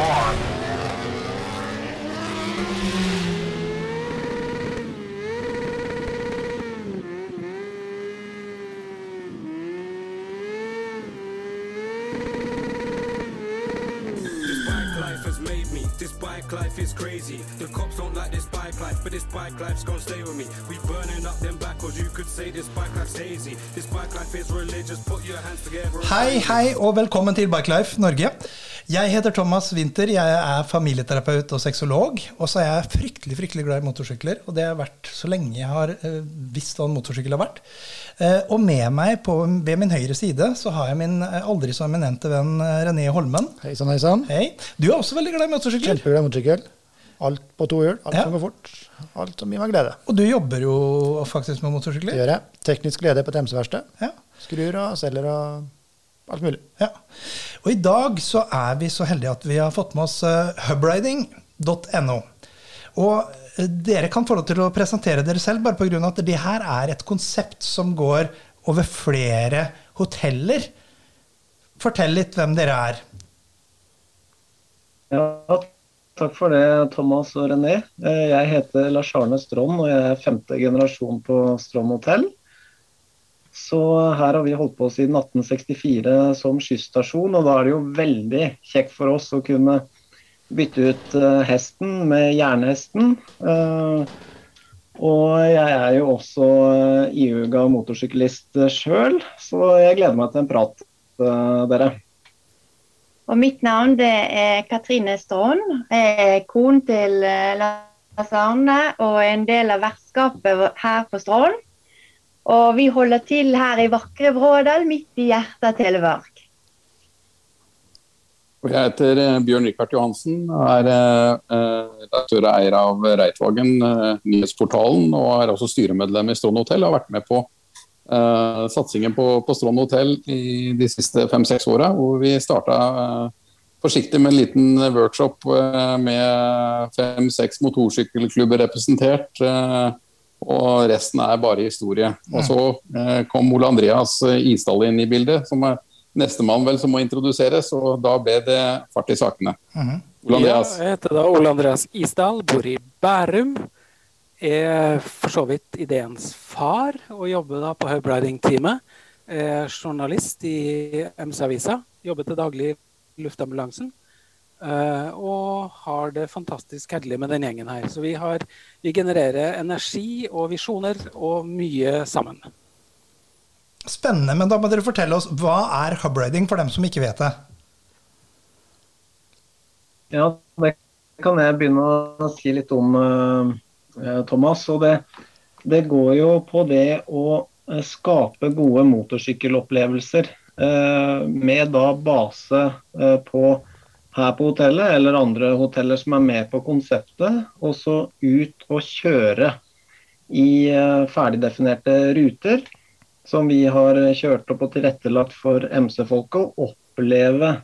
four, This bike life has made me. This bike life is crazy. The cops don't like this bike life, but this bike life's gonna stay with me. We burning up them backwards. You could say this bike life's hazy. This bike life is religious. Put your hands together. Hei, hei, og velkommen til Bikelife Norge. Jeg heter Thomas Winther, jeg er familieterapeut og sexolog. Og så er jeg fryktelig fryktelig glad i motorsykler, og det har jeg vært så lenge jeg har eh, visst hva en motorsykkel har vært. Eh, og med meg på, ved min høyre side så har jeg min eh, aldri så eminente venn René Holmen. Hei sann, hei sann. Hei. Du er også veldig glad i motorsykler. Kjempeglad i motorsykkel. Alt på to hjul, alt Ja. som går fort. Alt som gir meg glede. Og du jobber jo faktisk med motorsykler? Det gjør jeg. Teknisk glede på et MC-verksted. Ja. Skrur og selger og alt mulig. Ja. Og i dag så er vi så heldige at vi har fått med oss eh, hubriding.no. Og eh, dere kan få lov til å presentere dere selv, bare pga. at det her er et konsept som går over flere hoteller. Fortell litt hvem dere er. Ja, takk for det, Thomas og René. Eh, Jeg heter Lars Arne Strond, og jeg er femte generasjon på Strond hotell. Så her har vi holdt på siden 1864 som skysstasjon, og da er det jo veldig kjekt for oss å kunne bytte ut eh, hesten med jernhesten. Eh, Og jeg er jo også eh, iuga motorsyklist sjøl, så jeg gleder meg til en prat, dere. Og mitt navn det er Katrine Strand. Jeg er kone til Lars Arne og en del av vertskapet her på Strand. Og vi holder til her i vakre Vrådal, midt i hjertet av Telemark. Og Jeg heter eh, Bjørn Rikard Johansen er eh, eh, redaktør og eier av Reitvagen, nyhetsportalen, og er også styremedlem i Strond hotell. har vært med på uh, satsingen på, på Strond hotell i de siste fem-seks åra, hvor vi starta uh, forsiktig med en liten workshop med fem-seks motorsykkelklubber representert. Og resten er bare historie. Og så eh, kom Ole Andreas eh, Isdal inn i bildet, som er nestemann vel som må introduseres, og da ble det fart i sakene. Ole Andreas. Ja, jeg heter da Ole Andreas Isdal, bor i Bærum. Er for så vidt ideens far og jobber da på Hubriding-teamet. Er journalist i MS-avisa. Jobber til daglig i luftambulansen. Eh, og har det fantastisk herlig med den gjengen her. Så vi, har, vi genererer energi og visjoner og mye sammen. Spennende, men da må dere fortelle oss hva er hubriding for dem som ikke vet det. Ja, det kan jeg begynne å si litt om, eh, Thomas. Og det, det går jo på det å eh, skape gode motorsykkelopplevelser eh, med da base på her på hotellet eller andre hoteller som er med på konseptet, og så ut og kjøre i eh, ferdigdefinerte ruter som vi har kjørt opp og tilrettelagt for MC-folket, og oppleve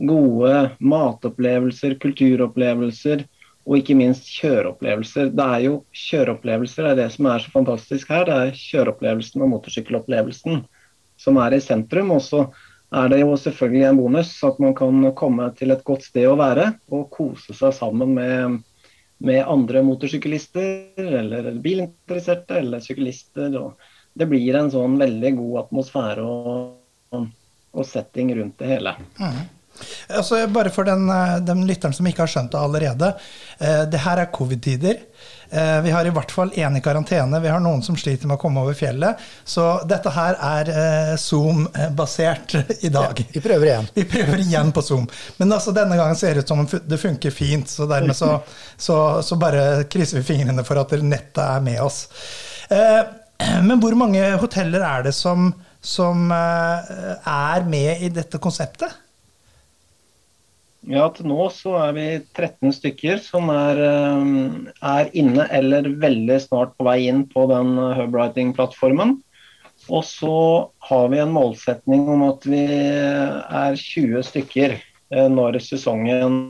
gode matopplevelser, kulturopplevelser og ikke minst kjøreopplevelser. Det er jo kjøreopplevelser det er det som er så fantastisk her. Det er kjøreopplevelsen og motorsykkelopplevelsen som er i sentrum. Og så er det jo selvfølgelig en bonus at man kan komme til et godt sted å være og kose seg sammen med, med andre motorsyklister eller bilinteresserte eller syklister. Det blir en sånn veldig god atmosfære og, og setting rundt det hele. Altså, bare for den, eh, den lytteren som ikke har skjønt det allerede. Eh, det her er covid-tider. Eh, vi har i hvert fall én i karantene. Vi har noen som sliter med å komme over fjellet. Så dette her er eh, Zoom-basert i dag. Vi prøver igjen. Vi prøver igjen på Zoom. Men altså, denne gangen ser det ut som om det funker fint, så dermed så, så, så bare krysser vi fingrene for at nettet er med oss. Eh, men hvor mange hoteller er det som, som er med i dette konseptet? Ja, til nå så er vi 13 stykker som er, eh, er inne eller veldig snart på vei inn på den Hubwriting-plattformen. Og så har vi en målsetning om at vi er 20 stykker eh, når sesongen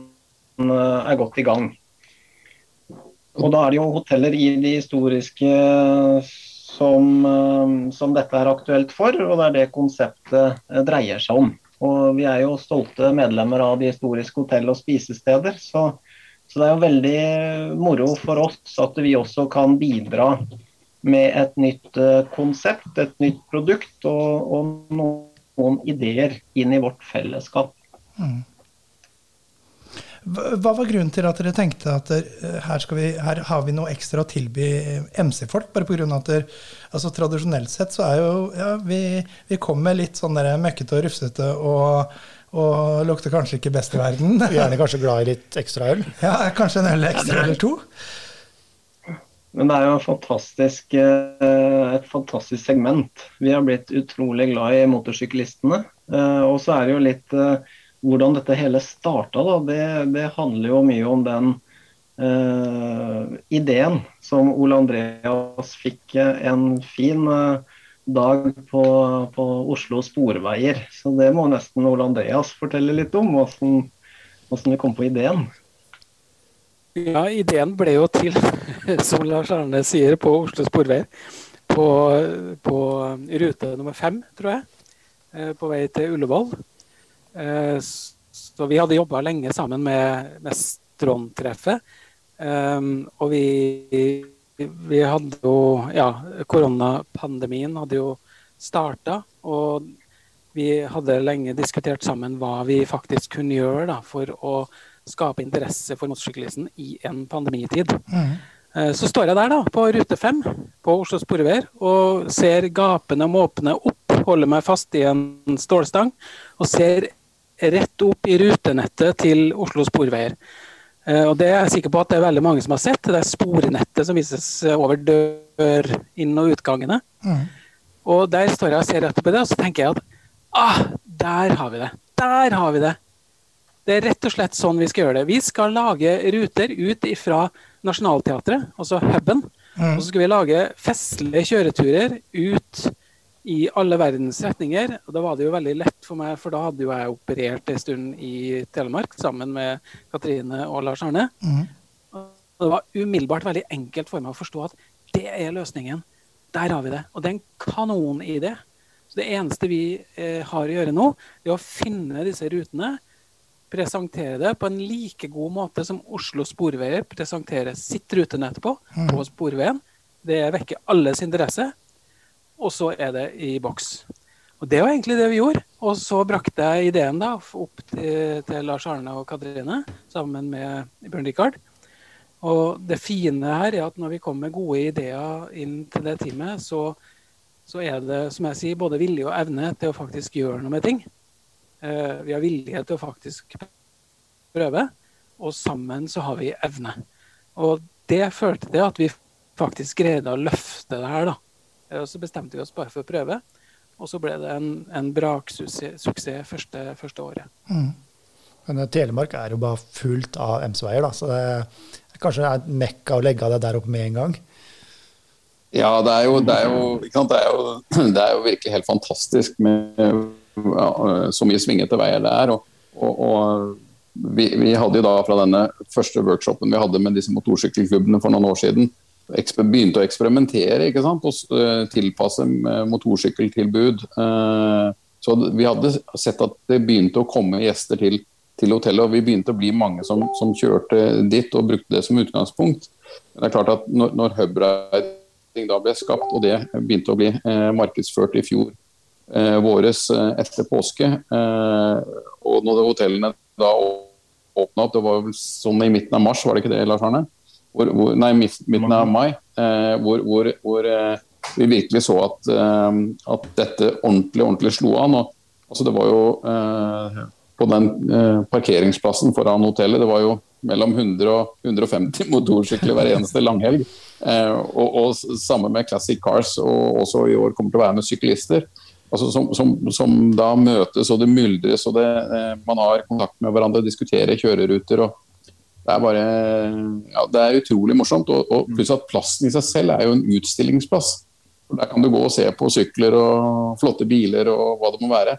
eh, er godt i gang. Og da er det jo hoteller i de historiske som, eh, som dette er aktuelt for, og det er det konseptet eh, dreier seg om. Og vi er jo stolte medlemmer av de historiske hotell og spisesteder. Så, så, det er jo veldig moro for oss at vi også kan bidra med et nytt uh, konsept, et nytt produkt og, og noen ideer inn i vårt fellesskap. Mm. Hva var grunnen til at dere tenkte at eh, her, vi, her har vi noe ekstra å tilby MC-folk? Bare pga. at der, altså, tradisjonelt sett så er jo ja, vi, vi kommer litt sånn der møkkete og rufsete og, og lukter kanskje ikke best i verden. Gjerne kanskje glad i litt ekstra øl? Ja, kanskje en øl ekstra eller to. Men det er jo fantastisk, eh, et fantastisk segment. Vi har blitt utrolig glad i motorsyklistene. Eh, og så er det jo litt hvordan dette hele starta, det, det, handler jo mye om den uh, ideen som Ole Andreas fikk en fin uh, dag på, på, Oslo Sporveier. Så det må nesten Ole Andreas fortelle litt om, hvordan, hvordan vi kom på ideen. Ja, ideen ble jo til, som Lars Arne sier, på Oslo Sporveier. På, på rute nummer fem, tror jeg. Eh, på vei til Ullevål. Eh, så vi hadde jobba lenge sammen med, med Stron-treffet. Um, og vi, vi hadde jo Ja, koronapandemien hadde jo starta. Og vi hadde lenge diskutert sammen hva vi faktisk kunne gjøre da, for å skape interesse for motorsyklisten i en pandemitid. Mm. Så står jeg der da, på rute 5 på Oslo Sporveier og ser gapende måpende opp, holder meg fast i en stålstang og ser rett opp i rutenettet til Oslo Sporveier. Eh, og det er jeg sikker på at det er veldig mange som har sett. Det er spornettet som vises over dør, inn- og utgangene. Mm. Og der står jeg og ser rett på det, og så tenker jeg at ah, der har vi det. Der har vi det. Det er rett og slett sånn vi skal gjøre det. Vi skal lage ruter ut fra Nationaltheatret, altså huben. Mm. Og så skal vi lage festlige kjøreturer ut i alle verdens retninger. Og da var det jo veldig lett for meg, for da hadde jo jeg operert en stund i Telemark sammen med Katrine og Lars Arne. Mm. Og det var umiddelbart veldig enkelt for meg å forstå at det er løsningen. Der har vi det. Og det er en kanonidé. Så det eneste vi eh, har å gjøre nå, er å finne disse rutene. Presentere det på en like god måte som Oslo Sporveier presenterer sitt rutenett på, mm. på Sporveien. Det vekker alles interesse og så er det i boks. Og Det var egentlig det vi gjorde. Og så brakte jeg ideen da opp til, til Lars Arne og Katrine sammen med Bjørn Rikard. Og det fine her er at når vi kommer med gode ideer inn til det teamet, så, så er det som jeg sier, både vilje og evne til å faktisk gjøre noe med ting. Eh, vi har vilje til å faktisk prøve, og sammen så har vi evne. Og det førte til at vi faktisk greide å løfte det her, da. Og så bestemte vi oss bare for å prøve. Og så ble det en, en braksuksess første, første året. Mm. Men Telemark er jo bare fullt av MC-veier, da, så det er kanskje er mekka å legge av det der oppe med en gang? Ja, det er jo, det er jo, det er jo, det er jo virkelig helt fantastisk med ja, så mye svingete veier det er. Og, og, og vi, vi, hadde jo da fra denne første workshopen vi hadde med disse motorsykkelklubbene for noen år siden, begynte å eksperimentere ikke sant? og eh, tilpasse eh, motorsykkeltilbud. Eh, så vi hadde sett at det begynte å komme gjester til, til hotellet, og vi begynte å bli mange som, som, kjørte dit og brukte det som utgangspunkt. Men det er klart at når, når Hubriding da ble skapt, og det begynte å bli eh, markedsført i fjor eh, våres eh, etter påske, og når hotellene da åpna opp, det var vel sånn i midten av mars, var det ikke det, Lars Arne? Hvor, hvor, nei, midten av mai, eh, hvor, hvor, hvor eh, vi virkelig så at, eh, at, dette ordentlig ordentlig slo an. Og, altså det var jo eh, På den eh, parkeringsplassen foran hotellet, det var jo mellom 100 og 150 motorsykler hver eneste langhelg. Eh, og, og samme med Classic Cars, og også i år kommer til å være med syklister. Altså som, som, som, da møtes og det myldres og det, man har kontakt med hverandre, diskuterer kjøreruter. og det er bare ja, det er utrolig morsomt. Og, og pluss at plassen i seg selv er jo en utstillingsplass. Der kan du gå og se på sykler og flotte biler og hva det må være.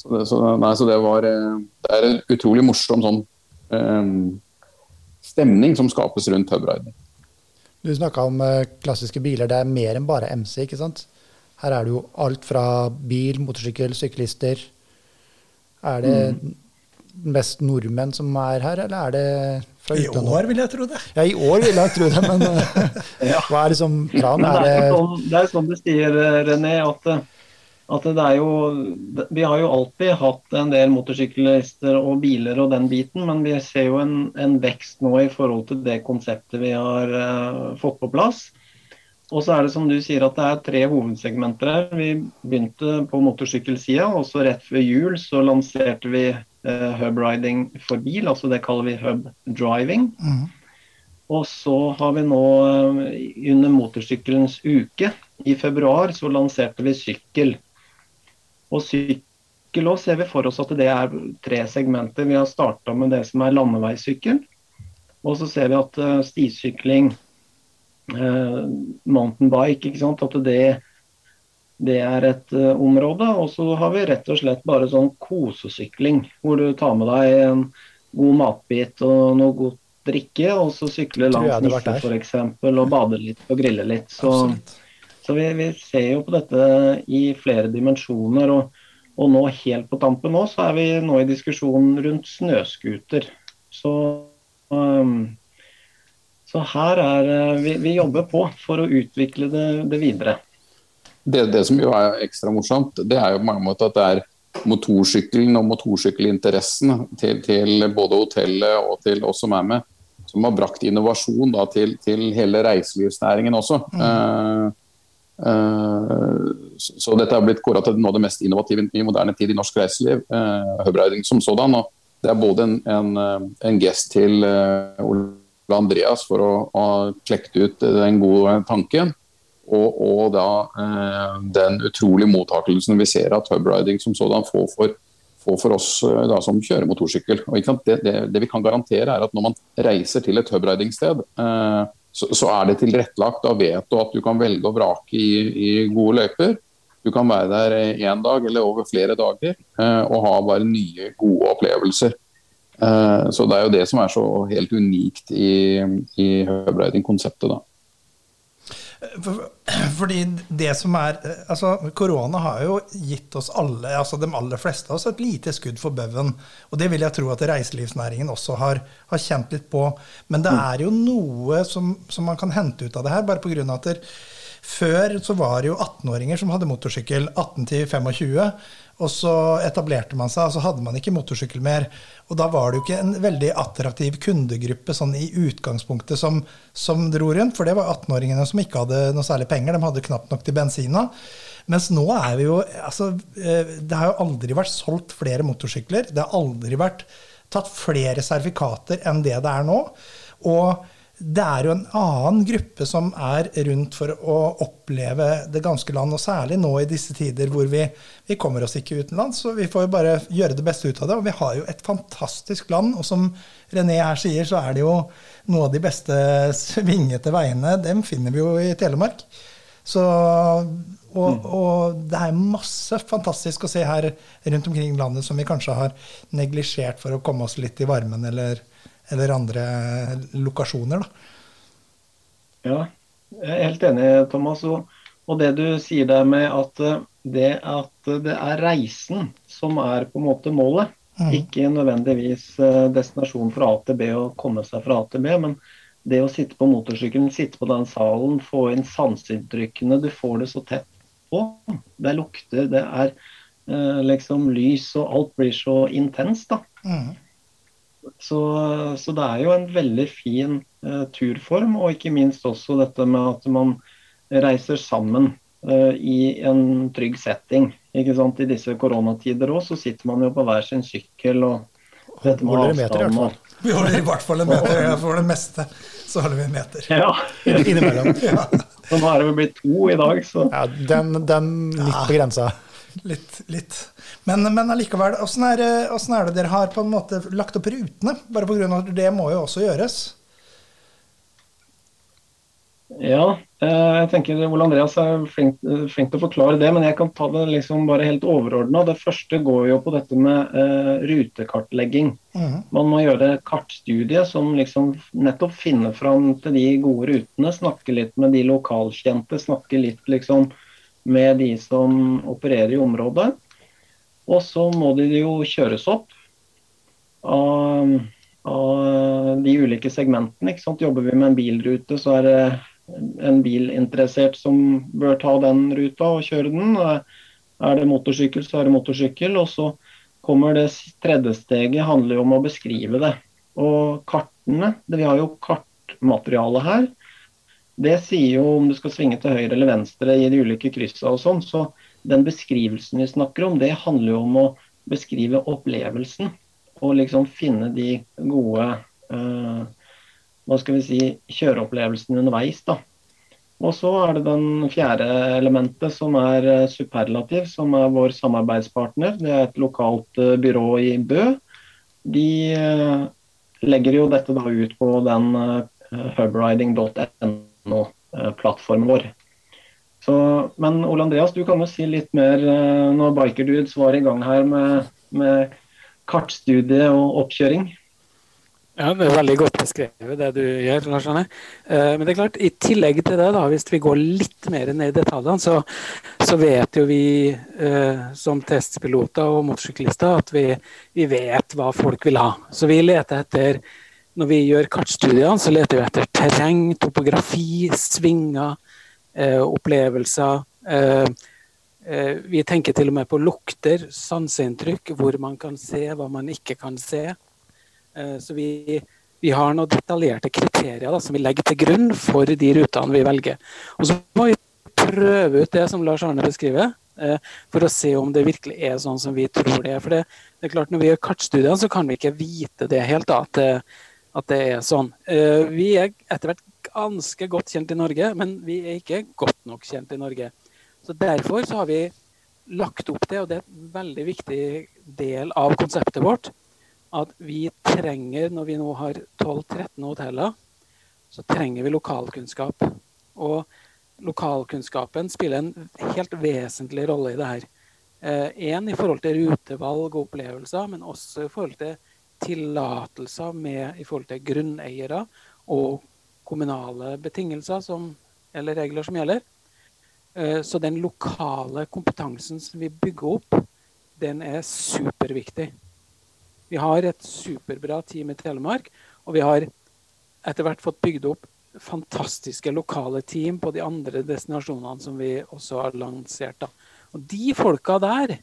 Så det, så, nei, så det, var, eh, det er en utrolig morsom sånn um, stemning som skapes rundt hubriding. Du snakka om uh, klassiske biler. Det er mer enn bare MC, ikke sant? Her er det jo alt fra bil, motorsykkel, syklister. Er det mest nordmenn som er her, eller er det I utlandet? år vil jeg tro det. Ja, i år vil jeg tro det, men ja. hva er liksom planen? Men Er det er, jo det sånn, det er sånn du sier, René, at, at det er jo Vi har jo alltid hatt en del motorsyklister og biler og den biten, men vi ser jo en, en vekst nå i forhold til det konseptet vi har uh, fått på plass. Og så er det som du sier at det er tre hovedsegmenter her. Vi begynte på motorsykkelsida, og så rett før jul så lanserte vi eh, hub riding for bil, altså det kaller vi hub driving. Mhm. Og så har vi nå eh, under motorsykkelens uke i februar så lanserte vi sykkel. Og sykkel også ser vi for oss at det er tre segmenter. Vi har starta med det som er landeveissykkel. Og så ser vi at eh, stisykling, eh, mountainbike, ikke sant, at det, det er et uh, område. Og så har vi rett og slett bare sånn kosesykling, hvor du tar med deg en god matbit og noe godt drikke, og så sykle Tror jeg langs der. f.eks. og bade litt og grille litt. Så, så vi, vi ser jo på dette i flere dimensjoner. Og, og nå helt på tampen nå, så er vi nå i diskusjonen rundt snøscooter. Så, um, så her er eh, vi, vi jobber på for å utvikle det, det videre. Det, det som jo er ekstra morsomt, det er jo på mange måter at det er motorsykkelen og motorsykkelinteressen til, til både hotellet og til oss som er med, som har brakt innovasjon da, til, til hele reiselivsnæringen også. Mm. Uh, uh, så, så dette har blitt kåra til noe av det mest innovative i moderne tid i norsk reiseliv. Uh, Hubriding som sådan. Og det er både en, en, eh, en gest til uh, Ole Andreas for å ha klekt ut den gode tanken. Og, og da eh, den utrolige mottakelsen vi ser at hubriding som sådan får for, får for oss eh, da, som kjører motorsykkel. Og? Det, det, det vi kan garantere er at når man reiser til et hubriding-sted, eh, så, så er det tilrettelagt. Da vet du at du kan velge og vrake i, i gode løyper. Du kan være der én dag eller over flere dager eh, og ha bare nye, gode opplevelser. Eh, så det er jo det som er så helt unikt i, i hubriding-konseptet. da. For- Fordi det som er altså Korona har jo gitt oss alle, altså de aller fleste av oss, et lite skudd for baugen. Og det vil jeg tro at reiselivsnæringen også har, har kjent litt på. Men det er jo noe som, som man kan hente ut av det her, bare pga. at der, før så var det jo 18-åringer som hadde motorsykkel, 18 til 25. Og så etablerte man seg, og så hadde man ikke motorsykkel mer. Og da var det jo ikke en veldig attraktiv kundegruppe sånn i utgangspunktet som, som dro rundt, for det var 18-åringene som ikke hadde noe særlig penger. De hadde knapt nok til bensina. Mens nå er vi jo altså, eh, Det har jo aldri vært solgt flere motorsykler. Det har aldri vært tatt flere sertifikater enn det det er nå. Og det er jo en annen gruppe som er rundt for å oppleve det ganske land, og særlig nå i disse tider hvor vi, vi kommer oss ikke utenlands. Så vi får jo bare gjøre det beste ut av det. Og vi har jo et fantastisk land, og som René her sier, så er det jo noe av de beste svingete veiene. Dem finner vi jo i Telemark. Så, og, og det er masse fantastisk å se her rundt omkring landet som vi kanskje har neglisjert for å komme oss litt i varmen eller, eller andre lokasjoner. Da. Ja, jeg er helt enig, Thomas. Og, og det du sier der med at eh, det at det er reisen som er på en måte målet, mm. ikke nødvendigvis eh, destinasjonen fra A til B og komme seg fra A til B, men det å sitte på motorsykkelen, sitte på den salen, få inn sanseinntrykkene, du får det så tett på. Det er lukter, det er eh, liksom lys, og alt blir så intenst, da. Mhm. Så, så det er jo en veldig fin eh, turform, og ikke minst også dette med at man reiser sammen eh, i en trygg setting. Ikke sant? I disse koronatider òg, så sitter man jo på hver sin sykkel og dette med Holder en meter i hvert avstand fall. og- Vi holder i hvert fall en meter. For det meste så holder vi en meter. Ja. Innimellom. Ja, Så nå er det vel blitt to i dag, så Ja, den, den litt på grensa. Litt. litt. Men, men allikevel, åssen er, er det dere har på en måte lagt opp rutene? Bare pga. at det må jo også gjøres. Ja, eh, jeg tenker Ole Andreas er flink, flink til å forklare det, men jeg kan ta det liksom bare helt overordna. Det første går jo på dette med uh, rutekartlegging. Mhm. Man må gjøre kartstudie som liksom nettopp finner fram til de gode rutene. Snakke litt med de lokalkjente, snakke litt liksom med de som opererer i området. Og så må de jo kjøres opp av, av de ulike segmentene. Jobber vi med en bilrute, så er det en bilinteressert som bør ta den ruta og kjøre den. Er det motorsykkel, så er det motorsykkel. Og så kommer det tredje steget, handler jo om å beskrive det. Og kartene, vi har jo kartmateriale her. Det sier jo om du skal svinge til høyre eller venstre i de ulike kryssa og sånn. Så den beskrivelsen vi snakker om, det handler jo om å beskrive opplevelsen. Og liksom finne de gode eh, hva skal vi si, kjøreopplevelsene underveis. da. Og så er det den fjerde elementet, som er eh, Superlativ, som er vår samarbeidspartner. Det er et lokalt uh, byrå i Bø. De uh, legger jo dette da ut på den hubriding.no-plattformen vår. Så, men Ole Andreas, du kan jo si litt mer uh, når Bikerdudes var i gang her med, med kartstudie og oppkjøring. Ja, Det er veldig godt beskrevet, det du gjør. Lars Arne. Uh, men det er klart, i tillegg til det, da, hvis vi går litt mer ned i detaljene, så, så vet jo vi eh, som testpiloter og motorsyklister at vi, vi, vet hva folk vil ha. Så vi leter etter Når vi gjør kartstudiene, så leter vi etter terreng, topografi, svinger Eh, opplevelser. Eh, eh, vi tenker til og med på lukter, sanseinntrykk, hvor man kan se, hva man ikke kan se. så vi, vi har noen detaljerte kriterier da, som vi legger til grunn for de rutene vi velger. Og så må vi prøve ut det som Lars Arne beskriver, for å se om det virkelig er sånn som vi tror det er. For det, det er klart Når vi gjør kartstudier, så kan vi ikke vite det helt. da, at, at det er sånn. Vi er etter hvert ganske godt kjent i Norge, men vi er ikke godt nok kjent i Norge. Så Derfor så har vi lagt opp det, og det er en veldig viktig del av konseptet vårt, at vi trenger, når vi nå har 12-13 hoteller, så trenger vi lokalkunnskap. Og lokalkunnskapen spiller en helt vesentlig rolle i det her. Én eh, i forhold til rutevalg og opplevelser, men også i forhold til tillatelser i forhold til grunneiere og kommunale betingelser som, eller regler som gjelder. Eh, så den lokale kompetansen som vi bygger opp, den er superviktig. Vi har et superbra team i Telemark, og vi har etter hvert fått bygd opp fantastiske lokale team på de andre destinasjonene som vi også har lansert. Og de folka der,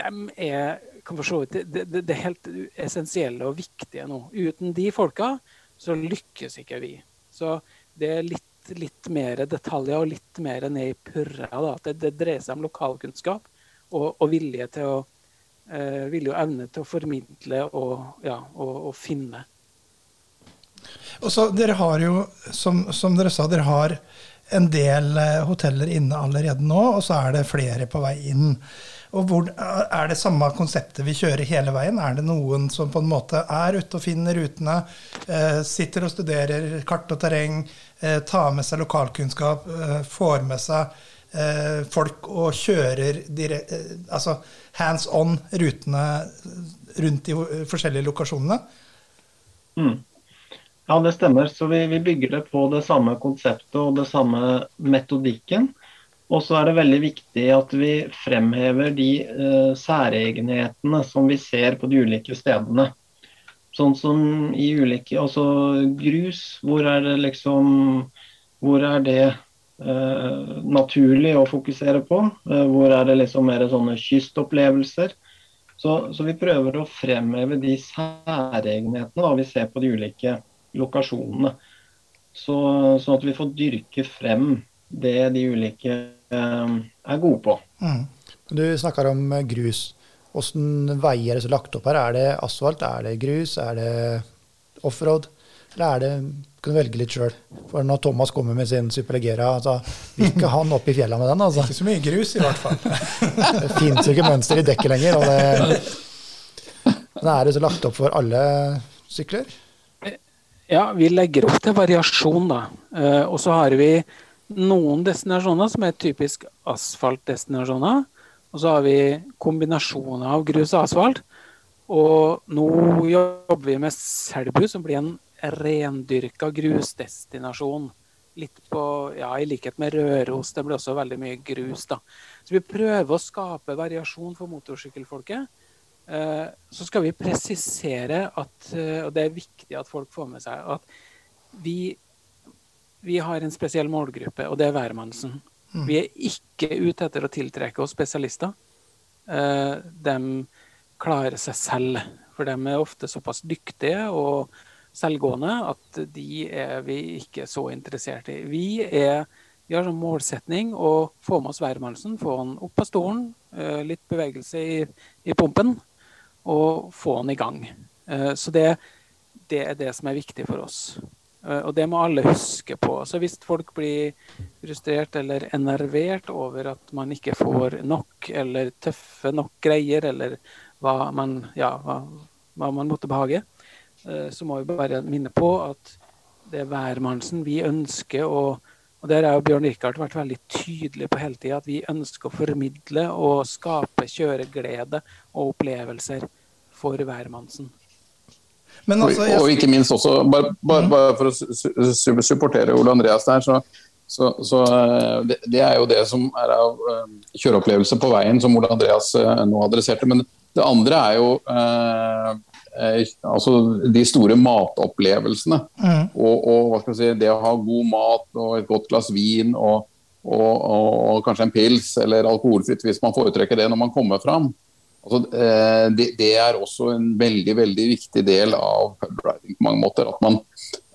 dem er, det, det, det, er helt essensielle og viktige nå. Uten de folka så lykkes ikke vi. Så det er litt, litt mer detaljer og litt mer ned i purra. Da. Det, det, dreier seg om lokalkunnskap og, og vilje til å eh, vilje og evne til å formidle og, ja, og, og finne. Og så Dere har jo, som, som, dere sa, dere har en del eh, hoteller inne allerede nå, og så er det flere på vei inn. Og hvor, Er det samme konseptet vi kjører hele veien? Er det noen som på en måte er ute og finner rutene, eh, sitter og studerer kart og terreng, eh, tar med seg lokalkunnskap, eh, får med seg eh, folk og kjører direkt, eh, altså hands on rutene rundt de forskjellige lokasjonene? Mm. Ja, det stemmer. Så vi, vi, bygger det på det samme konseptet og det samme metodikken. Og så er det veldig viktig at vi fremhever de uh, særegenhetene som vi ser på de ulike stedene. Sånn som i ulike Altså grus, hvor er det liksom Hvor er det uh, naturlig å fokusere på? Uh, hvor er det liksom mer sånne kystopplevelser? Så, så, vi prøver å fremheve de særegenhetene da, vi ser på de ulike lokasjonene. Så, sånn at vi får dyrke frem det de ulike er gode på. Mm. Du snakker om eh, grus. Hvordan veier er det lagt opp her? Er det asfalt, er det grus, er det offroad? Eller er det kan du velge litt sjøl. For når Thomas kommer med sin Superlegera, altså, vil ikke han opp i fjella med den. Altså. Ikke så mye grus, i hvert fall. det fins jo ikke mønster i dekket lenger. Og det, men er det så lagt opp for alle sykler? Ja, vi legger opp til variasjon, da. Uh, og så har vi noen destinasjoner som er typisk asfaltdestinasjoner. Og så har vi kombinasjoner av grus og asfalt. Og nå jobber vi med Selbu, som blir en rendyrka grusdestinasjon. litt på Ja, i likhet med Røros, det blir også veldig mye grus, da. Så vi prøver å skape variasjon for motorsykkelfolket. Eh, så skal vi presisere at, eh, og det er viktig at folk får med seg, at vi, vi har en spesiell målgruppe, og det er hvermannsen. Mm. Vi er ikke ute etter å tiltrekke oss spesialister. Eh, de klarer seg selv, for de er ofte såpass dyktige og selvgående at de er vi ikke så interessert i. Vi, er, vi har som målsetning å få med oss hvermannsen, få han opp av stolen, litt bevegelse i, i pumpen, og få den i gang. Eh, så det, det, er det som er viktig for oss. Eh, og det må alle huske på. Så hvis folk blir frustrert eller enervert over at man ikke får nok eller tøffe nok greier, eller hva man, ja, hva, hva man måtte behage, eh, så må vi bare minne på at det er hvermannsen vi ønsker å og Der har Bjørn Rikard vært veldig tydelig på hele tida at vi ønsker å formidle og skape kjøreglede og opplevelser for hvermannsen. Altså, og, og, ikke minst også, bare, bare, mm. bare for å supportere Ole Andreas der, så, så, så eh, det, det, er jo det som er av uh, kjøreopplevelse på veien, som Ole Andreas uh, nå adresserte. Men det andre er jo Eh, altså de store matopplevelsene. Mm. Og, og, hva skal si, det å ha god mat og et godt glass vin og, og, og kanskje en pils eller alkoholfritt hvis man foretrekker det når man kommer fram. Altså, eh, det, det, er også en veldig veldig viktig del av pubriding på mange måter. At man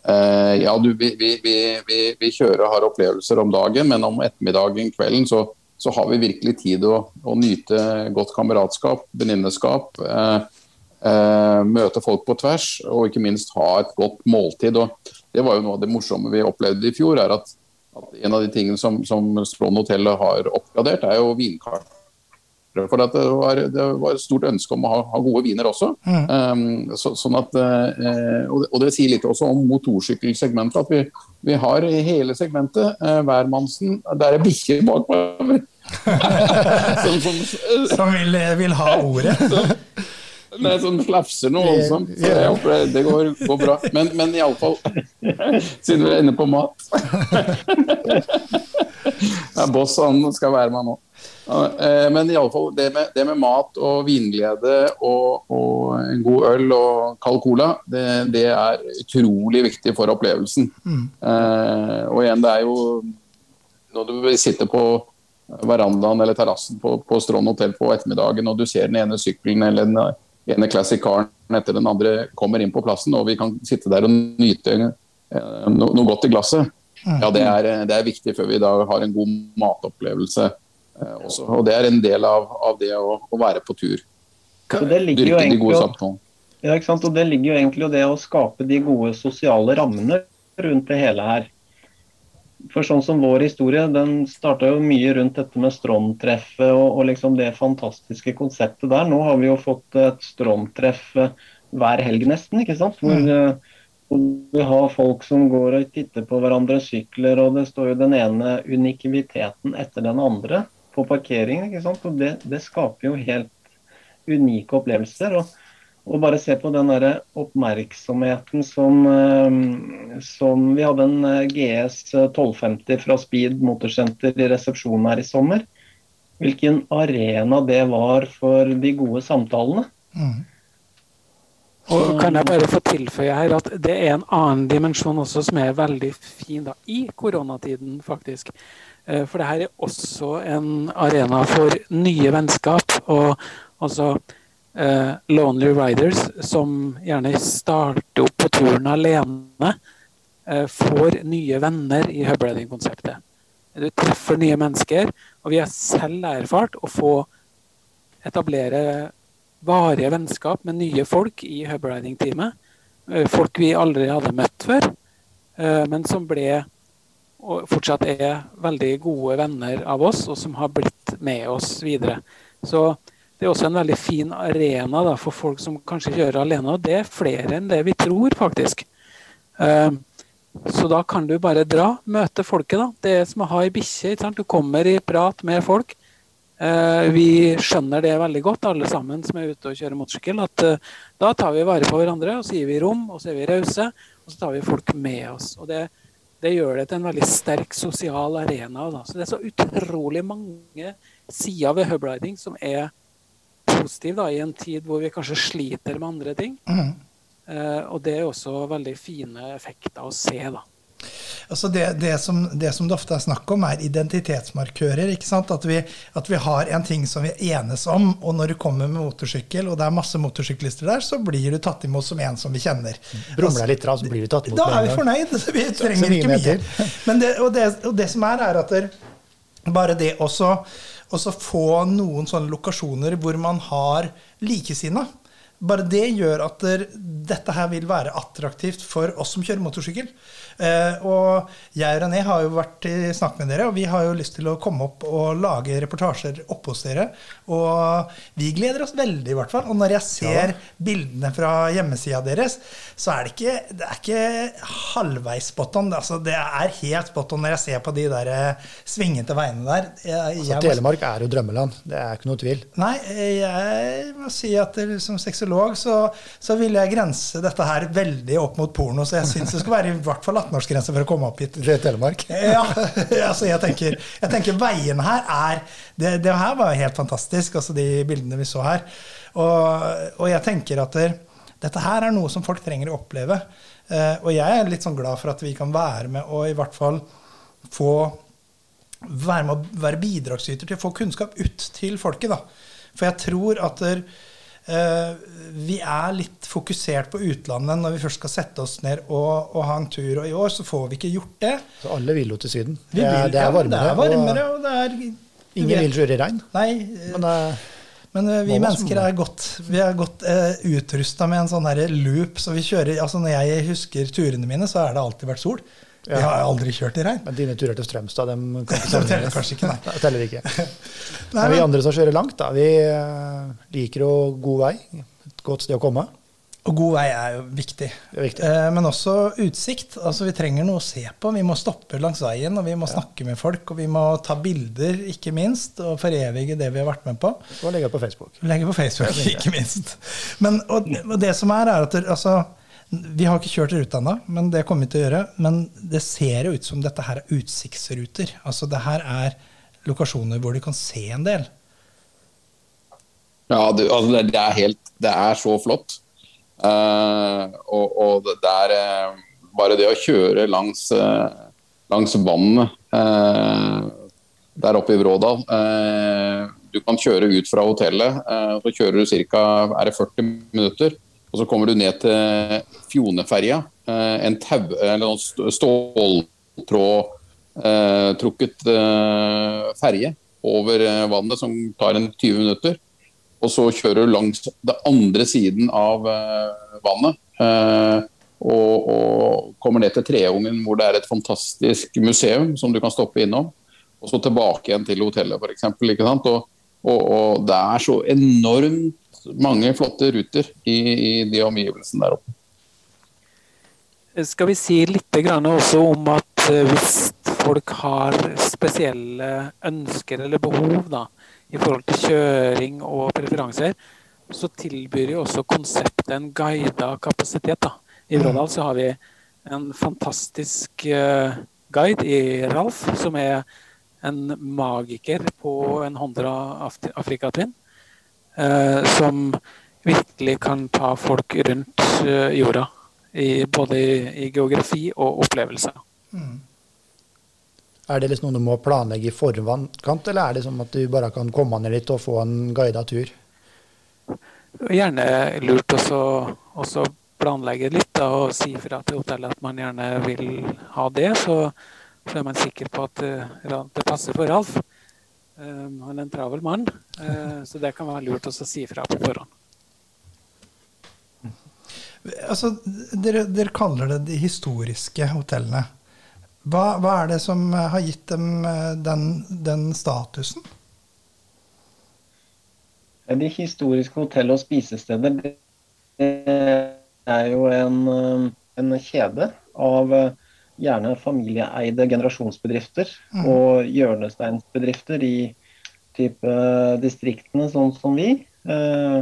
eh, ja, du, vi, vi, vi, vi, kjører har opplevelser om dagen, men om ettermiddagen, kvelden, så, så har vi virkelig tid å, å nyte godt kameratskap, venninneskap. Eh, Eh, møte folk på tvers, og ikke minst ha et godt måltid. og Det var jo noe av det morsomme vi opplevde i fjor. er at, at En av de tingene som, som Strond hotell har oppgradert, er jo vinkart. For det var, det var, et stort ønske om å ha, ha gode viner også. Mm. Um, så, sånn at, uh, og, det, og, det, sier litt også om motorsykkelsegmentet. At vi, vi har i hele segmentet uh, hvermannsen Der er bikkjer bakover. som, som, som vil, vil, ha ordet. Nei, sånn slafser noe voldsomt. Så jeg håper det går, går bra. Men, men iallfall Siden vi er inne på mat. ja, boss han skal være med nå. Eh, men iallfall det, med, det med mat og vinglede og, og en god øl og kald cola, det, det, er utrolig viktig for opplevelsen. Mm. Eh, og igjen, det er jo når du sitter på verandaen eller terrassen på, på Strand hotell på ettermiddagen og du ser den ene sykkelen eller den ene classic caren etter den andre kommer inn på plassen, og vi kan sitte der og nyte eh, no, noe godt i glasset. Mm. Ja, det er, det er, viktig før vi da har en god matopplevelse også. Og det er en del av, av det å, å, være på tur. Dyrke det ligger jo de gode samtalene. Ja, ikke sant? Og det ligger jo egentlig det å skape de gode sosiale rammene rundt det hele her. For sånn som vår historie, den starta jo mye rundt dette med Stron-treffet og, og, liksom det fantastiske konseptet der. Nå har vi jo fått et Stron-treff eh, hver helg nesten, ikke sant. Hvor, mm. Eh, hvor, vi har folk som går og titter på hverandres sykler, og det står jo den ene unikiviteten etter den andre på parkeringen. ikke sant. Og det, det skaper jo helt unike opplevelser. og og bare se på den der oppmerksomheten som, eh, som Vi hadde en eh, GS 1250 fra Speed motorsenter i resepsjonen her i sommer. Hvilken arena det var for de gode samtalene. Mm. Og kan jeg bare få tilføye her at Det er en annen dimensjon også som er veldig fin da, i koronatiden, faktisk. Eh, for det her er også en arena for nye vennskap. og altså uh, Lonely Riders, som gjerne starter opp på turen alene, uh, får nye venner i hubriding-konseptet. Du treffer nye mennesker, og vi har selv erfart å få etablere varige vennskap med nye folk i hubriding-teamet. Uh, folk vi aldri hadde møtt før, men som ble og fortsatt er veldig gode venner av oss, og som har blitt med oss videre. Så det er også en veldig fin arena da, for folk som kanskje kjører alene. Og det er flere enn det vi tror, faktisk. Uh, så da kan du bare dra, møte folket. da. Det er som å ha ei bikkje. Du kommer i prat med folk. Uh, vi skjønner det veldig godt, alle sammen som er ute og kjører motorsykkel. At uh, da tar vi vare på hverandre, og så gir vi rom, og så er vi rause. Og så tar vi folk med oss. Og det, det gjør det til en veldig sterk sosial arena. Da. Så det er så utrolig mange sider ved hubriding som er positive da, i en tid hvor vi kanskje sliter med andre ting. Mm. Eh, og det er også veldig fine effekter å se, da. Altså det, det, som, det som det ofte er snakk om, er identitetsmarkører. At vi, at vi har en ting som vi enes om, og når du kommer med motorsykkel, og det er masse motorsyklister der, så blir du tatt imot som en som vi kjenner. Brumler deg litt, så blir du tatt imot. Da er vi fornøyd. Vi trenger mye ikke mye. Men det, og, det, og det som er, er at bare det også også få noen sånne lokasjoner hvor man har likesinna. Bare det gjør at dette her vil være attraktivt for oss som kjører motorsykkel. Eh, og jeg og René har jo vært i snakk med dere, og vi har jo lyst til å komme opp og lage reportasjer oppe hos dere. Og vi gleder oss veldig, i hvert fall. Og når jeg ser bildene fra hjemmesida deres, så er det ikke, det er ikke halvveis spot on. Altså, det er helt spot on når jeg ser på de der eh, svingete veiene der. Jeg, Altså, jeg må- Telemark er jo drømmeland. Det er ikke noe tvil. Nei, jeg må si at som sexolog så, så vil jeg grense dette her veldig opp mot porno. Så jeg syns det skal være i hvert fall 18-årsgrense for å komme opp hit. Fra Telemark. Ja, altså jeg tenker, jeg tenker veien her er det, det her var helt fantastisk, altså de bildene vi så her. Og, og jeg tenker at det, dette her er noe som folk trenger å oppleve. Eh, og jeg er litt sånn glad for at vi kan være med og i hvert fall få være med å være bidragsyter til å få kunnskap ut til folket. da. For jeg tror at der, vi er litt fokusert på utlandet når vi først skal sette oss ned og, og ha en tur. Og i år så får vi ikke gjort det. Så alle vil jo til Syden. Vi det, er, det er varmere. Det er varmere, og og det er ingen vil kjøre i regn. Nei, eh, Men eh, men eh, vi mennesker er godt, vi er godt uh, utrusta med en sånn her loop. Så vi kjører, altså Når jeg husker turene mine, så har det alltid vært sol. Ja. Jeg har aldri kjørt i regn. men dine turer til Strømstad dem kan ikke sammenlignes. kanskje ikke, nei. Det teller ikke. Nei, Men vi andre som kjører langt, da, vi eh, liker jo god vei. Et godt sted å komme. Og god vei er jo viktig. Er viktig. Eh, men også utsikt. Altså Vi trenger noe å se på. Vi må stoppe langs veien, og vi må snakke med folk. Og vi må ta bilder, ikke minst, og forevige det vi har vært med på. Og legge på Facebook. Legge på Facebook, ikke minst. Men, og, og det som er, er at altså, vi har ikke kjørt ruta ennå, men det kommer vi til å gjøre. Men det ser jo ut som dette her er utsiktsruter. Altså det her er lokasjoner hvor du kan se en del. Ja, det, altså det, det er helt Det er så flott. Uh, og, og det er uh, bare det å kjøre langs, uh, langs vannet der oppe i Vrådal Du kan kjøre ut fra hotellet, så kjører du ca. 40 minutter. Og så kommer du ned til Fjoneferja. Eh, en tau, eller noen ståltrådtrukket eh, ferje over eh, vannet som tar en 20 minutter. Og så kjører du langs den andre siden av eh, vannet. eh, og, og kommer ned til Treungen, hvor det er et fantastisk museum som du kan stoppe innom. Og så tilbake igjen til hotellet, f.eks. Og, og, og det er så enormt mange flotte ruter i, i de omgivelsene der oppe. Skal vi si litt grann også om at eh, hvis folk har spesielle ønsker eller behov da, i forhold til kjøring og preferanser, så tilbyr jo også konseptet en guida kapasitet. da. I Vrådal så har vi en fantastisk eh, guide i Ralf, som er en magiker på en Hondra Af- Afrika-twin. eh, som virkelig kan ta folk rundt jorda. I, både i, i geografi og opplevelser. Er det liksom noe du må planlegge i forkant, eller er det som at du bare kan komme ned litt og få en guida tur? Gjerne lurt også også planlegge litt da, og si fra til hotellet at man gjerne vil ha det. Så, så er man sikker på at eh, det passer for Ralf. Um, Han er en travel mann, uh, så det kan være lurt å si fra på forhånd. Altså, dere, dere kaller det de historiske hotellene. Hva, hva er det som har gitt dem eh, den, den statusen? De historiske hotell- og spisesteder er jo en, eh, en kjede av eh, gjerne familieeide generasjonsbedrifter og hjørnesteinsbedrifter i type distriktene, sånn som vi. Eh,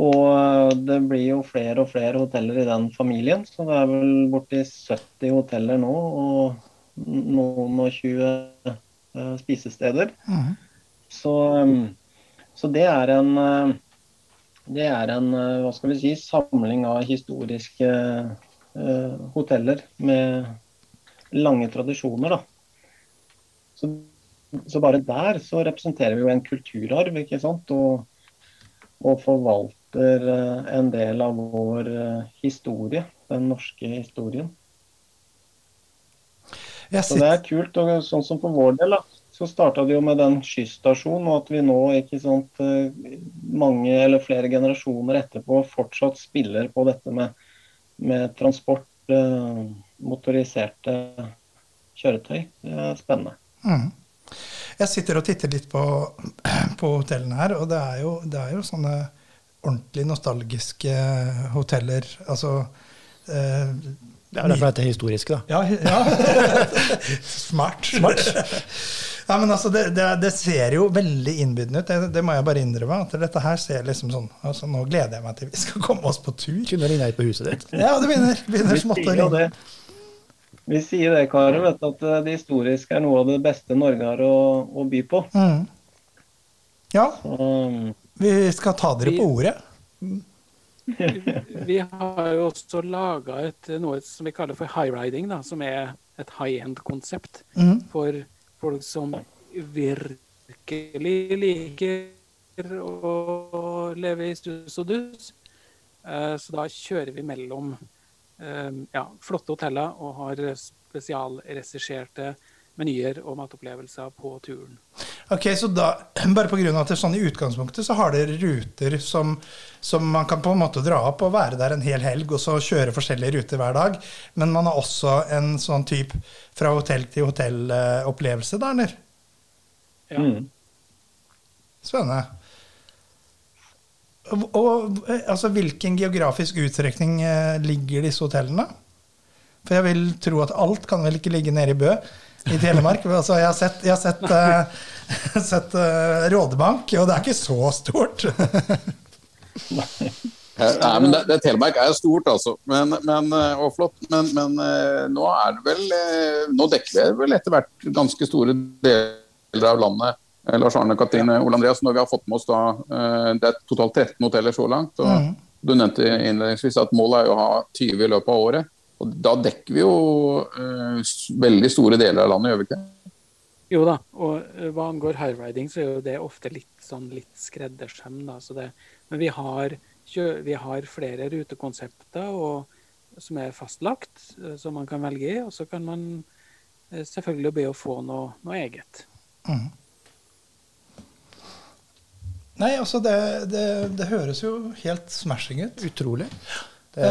Og det blir jo flere og flere hoteller i den familien, så det er vel borti 70 hoteller nå. Og noen og 20 uh, spisesteder. Mm. Så, um, så det er en det er en hva skal vi si, samling av historiske uh, hoteller med lange tradisjoner. Da. Så, så, bare der så representerer vi jo en kulturarv, ikke sant. Og, og forvalter uh, en del av vår historie, den norske historien. Så det er kult. og Sånn som for vår del, da, så starta det jo med den skysstasjonen, og at vi nå, ikke sant, mange eller flere generasjoner etterpå fortsatt spiller på dette med, med transport, eh, motoriserte kjøretøy. Det er spennende. Mm. Jeg sitter og titter litt på, på hotellene her, og det er, jo, det er jo sånne ordentlig nostalgiske hoteller. Altså eh, Det er derfor det er historisk, da. Ja, ja. Smart. Smart. Ja, men altså, det, det, det, ser jo veldig innbydende ut. Det, det, må jeg bare innrømme. at Dette her ser liksom sånn altså, Nå gleder jeg meg til vi skal komme oss på tur. Kunne ringe på huset ditt. Ja, det begynner, begynner smått å ringe. Vi sier det, Karen, vet, at eh, det historiske er noe av det beste Norge har å, å by på. Mm. Ja. Så, vi skal ta dere på ordet. vi har jo også laga noe som vi kaller for high riding, da, som er et high end-konsept mm. for folk som virkelig liker å leve i stus og dus. Eh, så da kjører vi mellom eh, ja, flotte hoteller og har spesialregisserte menyer og matopplevelser på turen. Ok, så da, bare på grunn av at det er sånn I utgangspunktet så har dere ruter som, som, man kan på en måte dra opp og være der en hel helg og så kjøre forskjellige ruter hver dag. Men man har også en sånn type fra hotell til hotell-opplevelse der, eller? Ja. Mm. Spennende. Og, og, altså, hvilken geografisk utstrekning ligger disse hotellene? For jeg vil tro at alt kan vel ikke ligge nede i Bø i Telemark. Altså, jeg har sett, jeg har sett, uh, sett uh, Rådebank, og det er ikke så stort. Nei, men det, det, Telemark er jo stort, altså. Men, men, og flott. Men, men, nå det vel Nå dekker vi vel etter hvert ganske store deler av landet. Lars Arne, Katrine, Ole Andreas, når vi har fått med oss da Det er totalt 13 hoteller så langt. og Mm. Du nevnte innledningsvis at målet er å ha 20 i løpet av året. Og Da dekker vi jo uh, veldig store deler av landet, gjør vi ikke? Jo da, og uh, hva angår highriding, så er jo det ofte litt sånn litt skreddersøm. da, så det, Men vi har, vi har flere rutekonsepter og, som er fastlagt, uh, som man kan velge i. Og så kan man selvfølgelig be å få noe, noe eget. Mm. Nei, altså det, det, det, høres jo helt smashing ut. Utrolig. Det...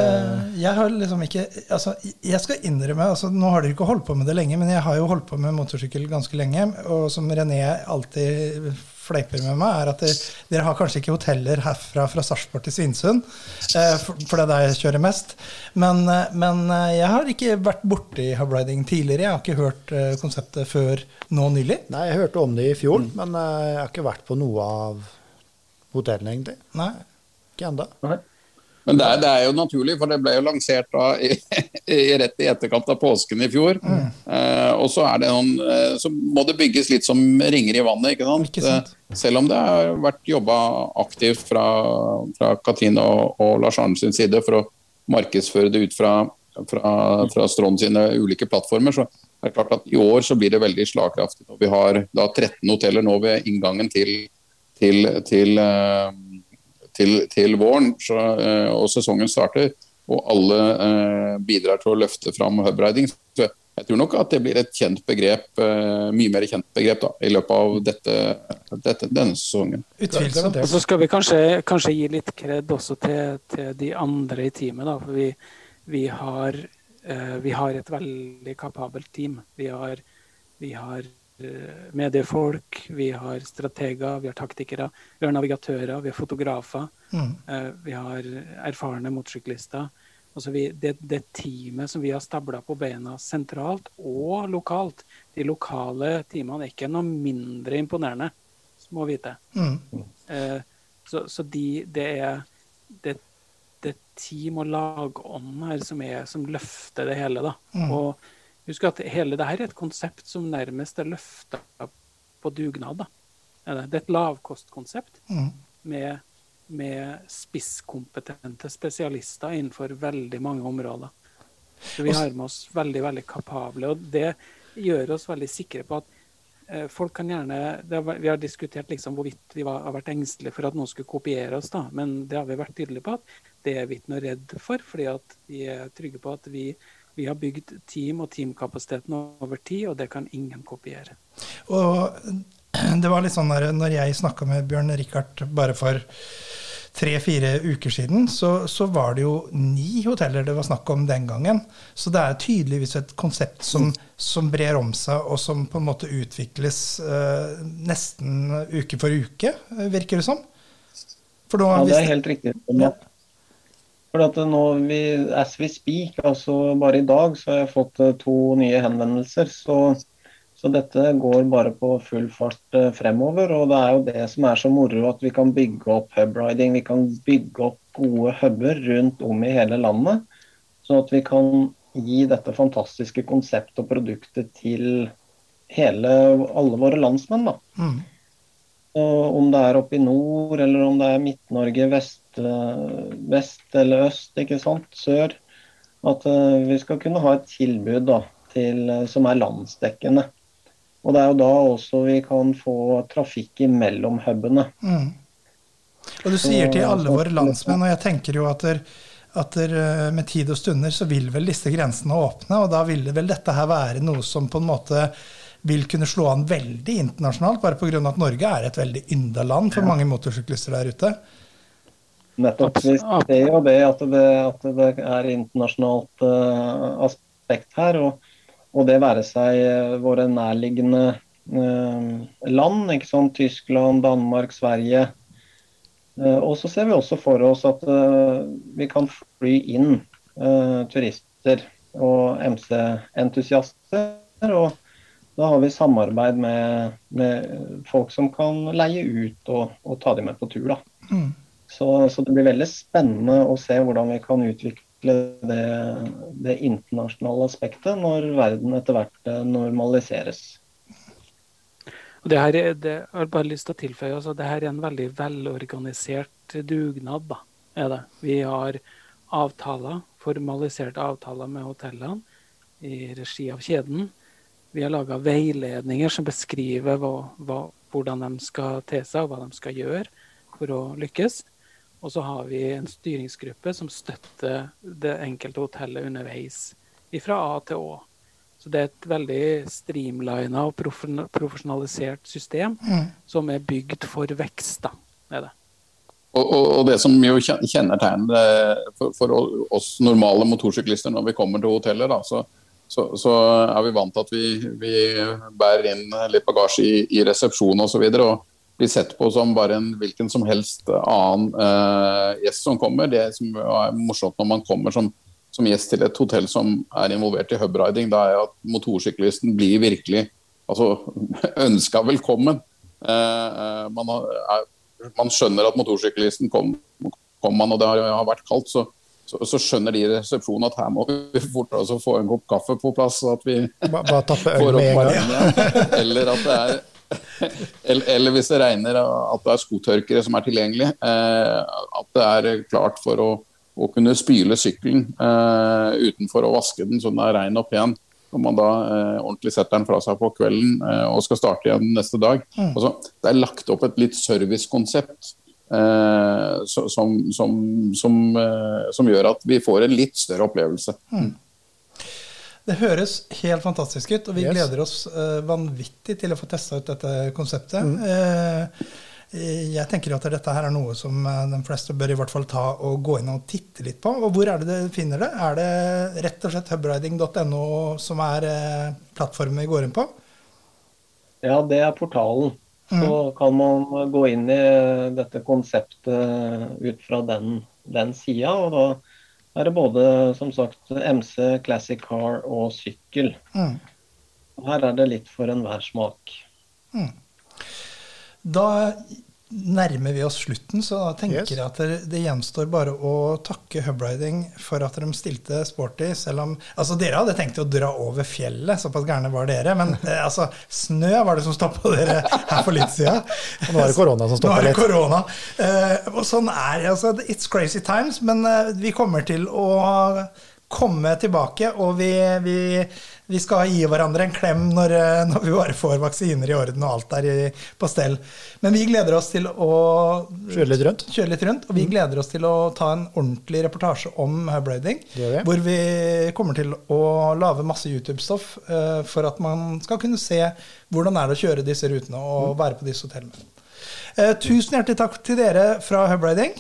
Jeg har liksom ikke altså, Jeg skal innrømme altså, Nå har dere ikke holdt på med det lenge, men jeg har jo holdt på med motorsykkel ganske lenge. Og som René alltid fleiper med meg, er at dere, dere har kanskje ikke hoteller herfra fra Sarpsborg til Svinesund, for, for det er der jeg kjører mest. Men, men jeg har ikke vært borti hubriding tidligere. Jeg har ikke hørt konseptet før nå nylig. Nei, jeg hørte om det i fjor, mm. men jeg har ikke vært på noe av hotellene, egentlig. Nei. Ikke ennå. Men det er, det er, jo naturlig, for det ble jo lansert da i, i, rett i etterkant av påsken i fjor. Mm. Eh, og så, er det noen, eh, så må det bygges litt som ringer i vannet. ikke sant? Ikke sant? Eh, selv om det har vært jobba aktivt fra, fra Katrine og, og Lars Arne sin side for å markedsføre det ut fra, fra, fra Strond sine ulike plattformer, så er det klart at i år så blir det veldig slagkraftig. Og vi har da 13 hoteller nå ved inngangen til, til, til uh, til, til våren, så, uh, og sesongen starter, og alle eh, bidrar til å løfte fram hubriding. Så jeg tror nok at det blir et kjent begrep, uh, mye mer kjent begrep da, i løpet av dette, dette, denne sesongen. Utvilsomt. Og så skal vi kanskje, kanskje gi litt kred også til, til, de andre i teamet. Da, for vi, vi, har, vi har et veldig kapabelt team. Vi har, vi har mediefolk, vi har strateger, vi har taktikere, vi har navigatører, vi har fotografer. Mm. Vi har erfarne motorsyklister. Altså vi, det, det, teamet som vi har stabla på beina sentralt og lokalt, de lokale teamene er ikke noe mindre imponerende, må vite. Mm. Eh, så, så de, det er det, det team- og lagånd her som, er, som løfter det hele. da. Mm. Og husk at hele det her er et konsept som nærmest er løfta på dugnad. da. Det? er et lavkostkonsept Mm. med, med spisskompetente spesialister innenfor veldig mange områder. Så vi har med oss veldig veldig kapable, og det gjør oss veldig sikre på at eh, folk kan gjerne det har, Vi har diskutert liksom hvorvidt vi var, har vært engstelige for at noen skulle kopiere oss, da, men det har vi vært tydelige på at det er vi ikke noe redd for, fordi at vi er trygge på at vi, vi har bygd team og teamkapasiteten over tid, og det kan ingen kopiere. Og det var litt sånn der, når jeg snakka med Bjørn Rikard bare for tre-fire uker siden, så, så var det jo ni hoteller det var snakk om den gangen. Så det er tydeligvis et konsept som, som brer om seg, og som på en måte utvikles eh, nesten uke for uke, eh, virker det som. For da, Ja, det er helt riktig. Ja. For at nå vi, as we speak, altså bare i dag, så har jeg fått eh, to nye henvendelser. Så, så dette går bare på full fart eh, fremover. Og det er jo det som er så moro, at vi kan bygge opp hubriding. Vi kan bygge opp gode huber rundt om i hele landet. Sånn at vi kan gi dette fantastiske konseptet og produktet til hele, alle våre landsmenn. da. Mm. Og om det er oppe i nord, eller om det er Midt-Norge, vest, eh, vest eller øst, ikke sant, sør. At eh, vi skal kunne ha et tilbud da, til, eh, som er landsdekkende. Og det er jo da også vi kan få trafikk imellom hubene. Mm. Og du sier til alle våre landsmenn, og jeg tenker jo at, der, at der, eh, med tid og stunder så vil vel disse grensene åpne, og da vil vel dette her være noe som på en måte vil kunne slå an veldig internasjonalt, bare pga. at Norge er et veldig ynda land for mange motorsyklister der ute. Nettopp. Vi ser jo det at det, at det er internasjonalt uh, aspekt her. Og, og det være seg eh, våre nærliggende uh, land, ikke sånn, Tyskland, Danmark, Sverige. Uh, og så ser vi også for oss at vi kan fly inn turister og MC-entusiaster. og da har vi samarbeid med, med folk som kan leie ut og, og ta dem med på tur. da. Mm. Så, så det blir veldig spennende å se hvordan vi kan utvikle det, det internasjonale aspektet når verden etter hvert eh, normaliseres. Det her er, det, jeg har bare lyst til å tilføye altså, det her er en veldig velorganisert dugnad. Da, er det. Vi har avtaler, formaliserte avtaler med hotellene i regi av kjeden. Vi har laga veiledninger som beskriver hva, hva, hvordan de skal te seg og hva de skal gjøre for å lykkes. Og så har vi en styringsgruppe som støtter det enkelte hotellet underveis fra A til Å. Så det er et veldig streamlina og profesjonalisert system Mm. som er bygd for vekst. da, er det. Og, og, og det som jo kjennetegner eh, for, for oss normale motorsyklister når vi kommer til hotellet, da, så, så, så er vi vant til at vi, vi bærer inn litt bagasje i, i resepsjon osv. Og, så videre, og blir sett på som bare en hvilken som helst annen uh, gjest som kommer. Det som er morsomt når man kommer som, som gjest til et hotell som er involvert i hubriding, da er at motorsyklisten blir virkelig altså, ønska velkommen. Uh, man, har, er, man, skjønner at motorsyklisten kom, kom man, og det har, har vært kaldt, så, så, så, skjønner de i resepsjonen at her må vi fortere altså få en kopp kaffe på plass. så at vi Bare tappe øl med en gang. Eller at det er eller, hvis det regner at det er skotørkere som er tilgjengelig. Eh, at det er klart for å, å kunne spyle sykkelen eh, utenfor å vaske den så den er rein og pen. Når man da eh, ordentlig setter den fra seg på kvelden og skal starte igjen neste dag. Mm. Altså, det er lagt opp et litt servicekonsept eh, som, som, som, som gjør at vi får en litt større opplevelse. Det høres helt fantastisk ut, og vi Yes. gleder oss uh, vanvittig til å få testa ut dette konseptet. Mm. Uh, jeg tenker at dette her er noe som eh, de fleste bør i hvert fall ta og gå inn og titte litt på. Og hvor er det du finner det? Er det rett og slett hubriding.no som er uh, plattformen vi går inn på? Ja, det er portalen. Så kan man gå inn i dette konseptet ut fra den, den sida. Og da er det både som sagt MC, Classic Car og sykkel. Mm. Her er det litt for enhver smak. Da nærmer vi oss slutten, så da tenker Yes. jeg at det, det gjenstår bare å takke Hubriding for at de stilte sporty, selv om Altså, dere hadde tenkt å dra over fjellet, såpass gærne var dere. Men eh, altså, snø var det som stoppa dere her for litt siden. Og nå er det korona som Nå er det litt. korona. Eh, og sånn er det. Altså, it's crazy times, men eh, vi kommer til å komme tilbake, og vi, vi, vi skal gi hverandre en klem når, eh, når vi bare får vaksiner i orden og alt er i, på stell. Men vi gleder oss til å Kjøre litt rundt. kjøre litt rundt, og vi gleder oss til å ta en ordentlig reportasje om hubriding. Hvor vi kommer til å lage masse YouTube-stoff uh, for at man skal kunne se hvordan er det å kjøre disse rutene og være på disse hotellene. Uh, tusen hjertelig takk til dere fra Hubriding.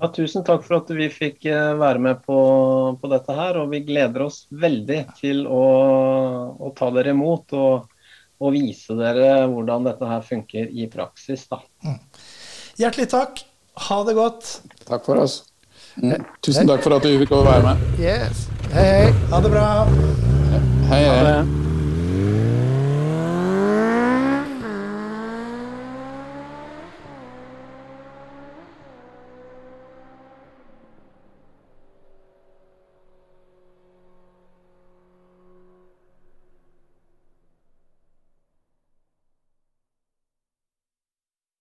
Ja, tusen takk for at vi fikk eh, være med på, på dette her, og vi gleder oss veldig til å, å ta dere imot og, og vise dere hvordan dette her funker i praksis. Da. Hjertelig takk. Ha det godt. Takk for oss. Mm. Tusen takk for at du fikk være med. Yes. Hei, hei. Ha det bra. Hei, Ha hei. det.